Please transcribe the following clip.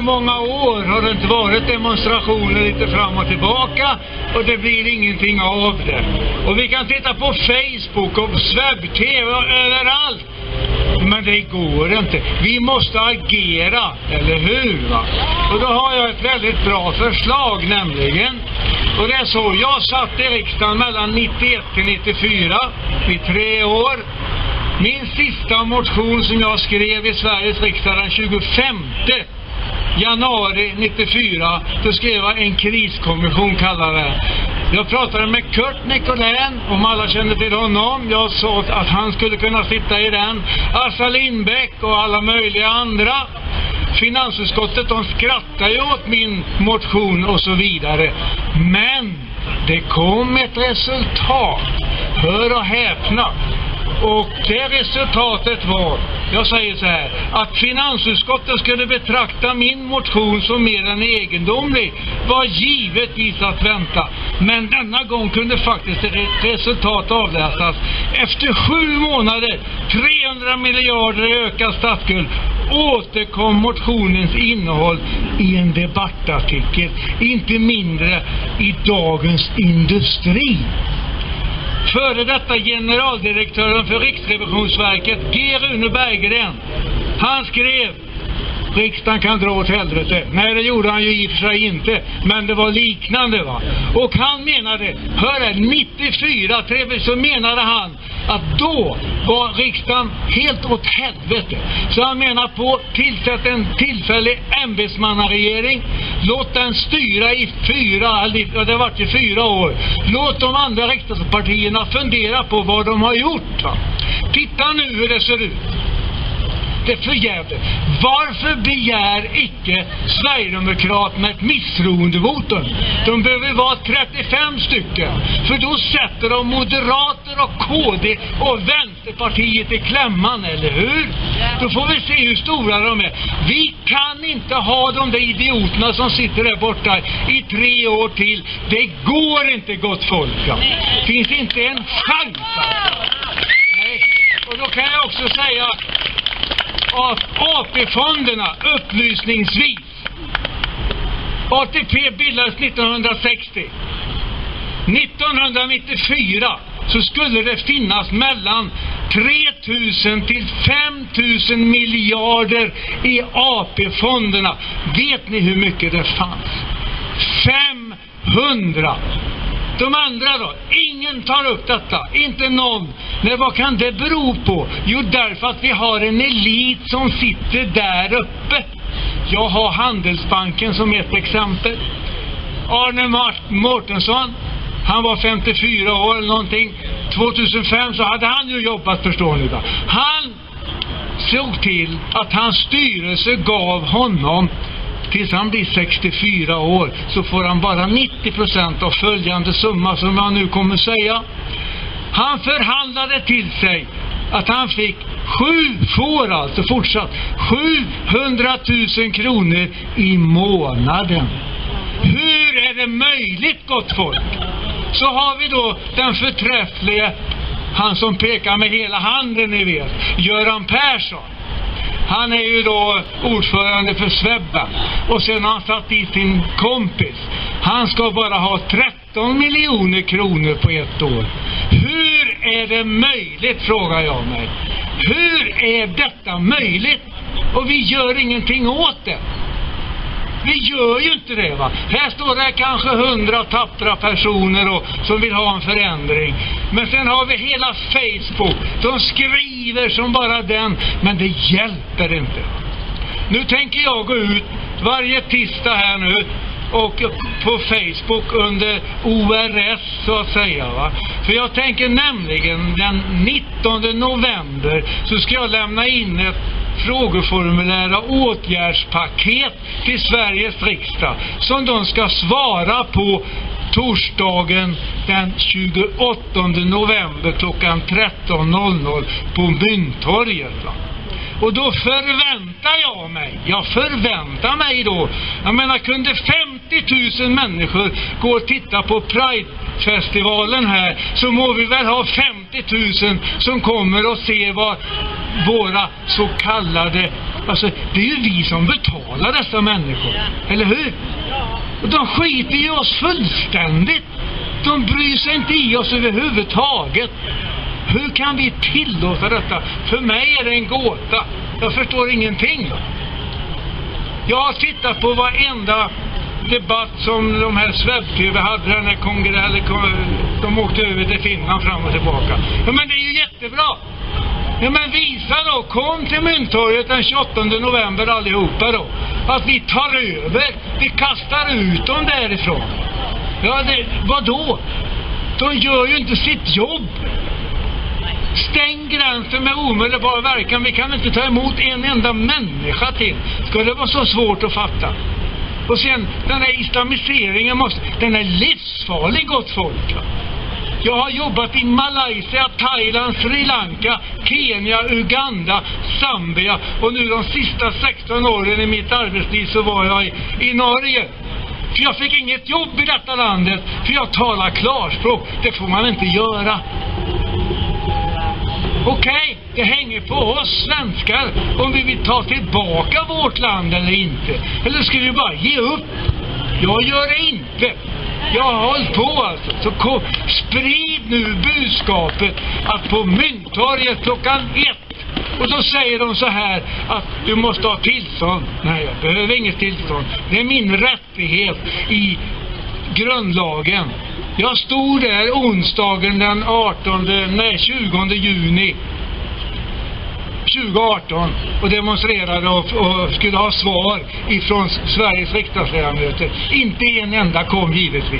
hur många år har det inte varit demonstrationer lite fram och tillbaka och det blir ingenting av det. Och vi kan titta på Facebook och webb-tv och överallt. Men det går inte. Vi måste agera, eller hur? Va? Och då har jag ett väldigt bra förslag nämligen. Och det är så, jag satt i riksdagen mellan 91 till 94, i tre år. Min sista motion som jag skrev i Sveriges riksdag den 25 januari 94, då skrev jag en kriskommission kallade det. Jag pratade med Kurt Nicolin, om alla kände till honom. Jag sa att han skulle kunna sitta i den. Assa Lindbäck och alla möjliga andra. Finansutskottet, de skrattade ju åt min motion och så vidare. Men det kom ett resultat. Hör och häpna. Och det resultatet var, jag säger så här, att finansutskottet skulle betrakta min motion som mer än egendomlig var givetvis att vänta. Men denna gång kunde faktiskt ett resultat avläsas. Efter sju månader, 300 miljarder i ökad statsskuld, återkom motionens innehåll i en debattartikel, inte mindre i Dagens Industri. Före detta generaldirektören för Riksrevisionsverket, G. Rune Berggren, han skrev Riksdagen kan dra åt helvete. Nej, det gjorde han ju i och för sig inte. Men det var liknande va. Och han menade, hör här, 94 så menade han att då var riksdagen helt åt helvete. Så han menar på, tillsätt en tillfällig ämbetsmannaregering. Låt den styra i fyra, eller det har varit i fyra år. Låt de andra riksdagspartierna fundera på vad de har gjort. Va? Titta nu hur det ser ut det förgäves. Varför begär icke Sverigedemokraterna ett misstroendevotum? De behöver vara 35 stycken. För då sätter de Moderater och KD och Vänsterpartiet i klämman, eller hur? Då får vi se hur stora de är. Vi kan inte ha de där idioterna som sitter där borta i tre år till. Det går inte, gott folk. Det Finns inte en chans. Alltså. Nej. Och då kan jag också säga att AP-fonderna upplysningsvis. ATP bildades 1960. 1994 så skulle det finnas mellan 3000 till 5000 miljarder i AP-fonderna. Vet ni hur mycket det fanns? 500! De andra då? Ingen tar upp detta. Inte någon. Men vad kan det bero på? Jo, därför att vi har en elit som sitter där uppe. Jag har Handelsbanken som ett exempel. Arne Mårtensson, han var 54 år eller någonting. 2005 så hade han ju jobbat förstår ni. Va? Han såg till att hans styrelse gav honom Tills han blir 64 år så får han bara 90 procent av följande summa som jag nu kommer säga. Han förhandlade till sig att han fick sju, får alltså fortsatt, 700 000 kronor i månaden. Hur är det möjligt gott folk? Så har vi då den förträfflige, han som pekar med hela handen ni vet, Göran Persson. Han är ju då ordförande för Svebba. Och sen har han satt i sin kompis. Han ska bara ha 13 miljoner kronor på ett år. Hur är det möjligt, frågar jag mig. Hur är detta möjligt? Och vi gör ingenting åt det. Vi gör ju inte det va. Här står det kanske hundra tappra personer och, som vill ha en förändring. Men sen har vi hela Facebook. De skriver som bara den. Men det hjälper inte. Nu tänker jag gå ut varje tisdag här nu och på Facebook under ORS så att säga. Va? För jag tänker nämligen den 19 november så ska jag lämna in ett frågeformulär och åtgärdspaket till Sveriges riksdag som de ska svara på torsdagen den 28 november klockan 13.00 på Mynttorget. Och då förväntar jag mig, jag förväntar mig då, jag menar kunde 50 000 människor går och tittar på Pride-festivalen här så må vi väl ha 50 000 som kommer och ser vad våra så kallade Alltså, det är ju vi som betalar dessa människor. Eller hur? Och de skiter i oss fullständigt. De bryr sig inte i oss överhuvudtaget. Hur kan vi tillåta detta? För mig är det en gåta. Jag förstår ingenting. Jag har tittat på varenda debatt som de här Sveb-TV hade, den här kongressen, de åkte över till Finland fram och tillbaka. Ja, men det är ju jättebra! Ja, men visa då, kom till Mynttorget den 28 november allihopa då. Att vi tar över, vi kastar ut dem därifrån. Ja, det, vadå? De gör ju inte sitt jobb. Stäng gränsen med omedelbar verkan. Vi kan inte ta emot en enda människa till. Ska det vara så svårt att fatta? Och sen den här islamiseringen måste, den är livsfarlig gott folk. Va? Jag har jobbat i Malaysia, Thailand, Sri Lanka, Kenya, Uganda, Zambia och nu de sista 16 åren i mitt arbetsliv så var jag i, i Norge. För jag fick inget jobb i detta landet, för jag talar klarspråk. Det får man inte göra. Okej, okay, det hänger på oss svenskar om vi vill ta tillbaka vårt land eller inte. Eller ska vi bara ge upp? Jag gör det inte. Jag har hållit på alltså. Så kom, sprid nu budskapet att på Mynttorget klockan ett och så säger de så här att du måste ha tillstånd. Nej, jag behöver inget tillstånd. Det är min rättighet i grundlagen. Jag stod där onsdagen den 18, nej 20 juni 2018 och demonstrerade och, och, skulle ha svar ifrån Sveriges riksdagsledamöter. Inte en enda kom givetvis.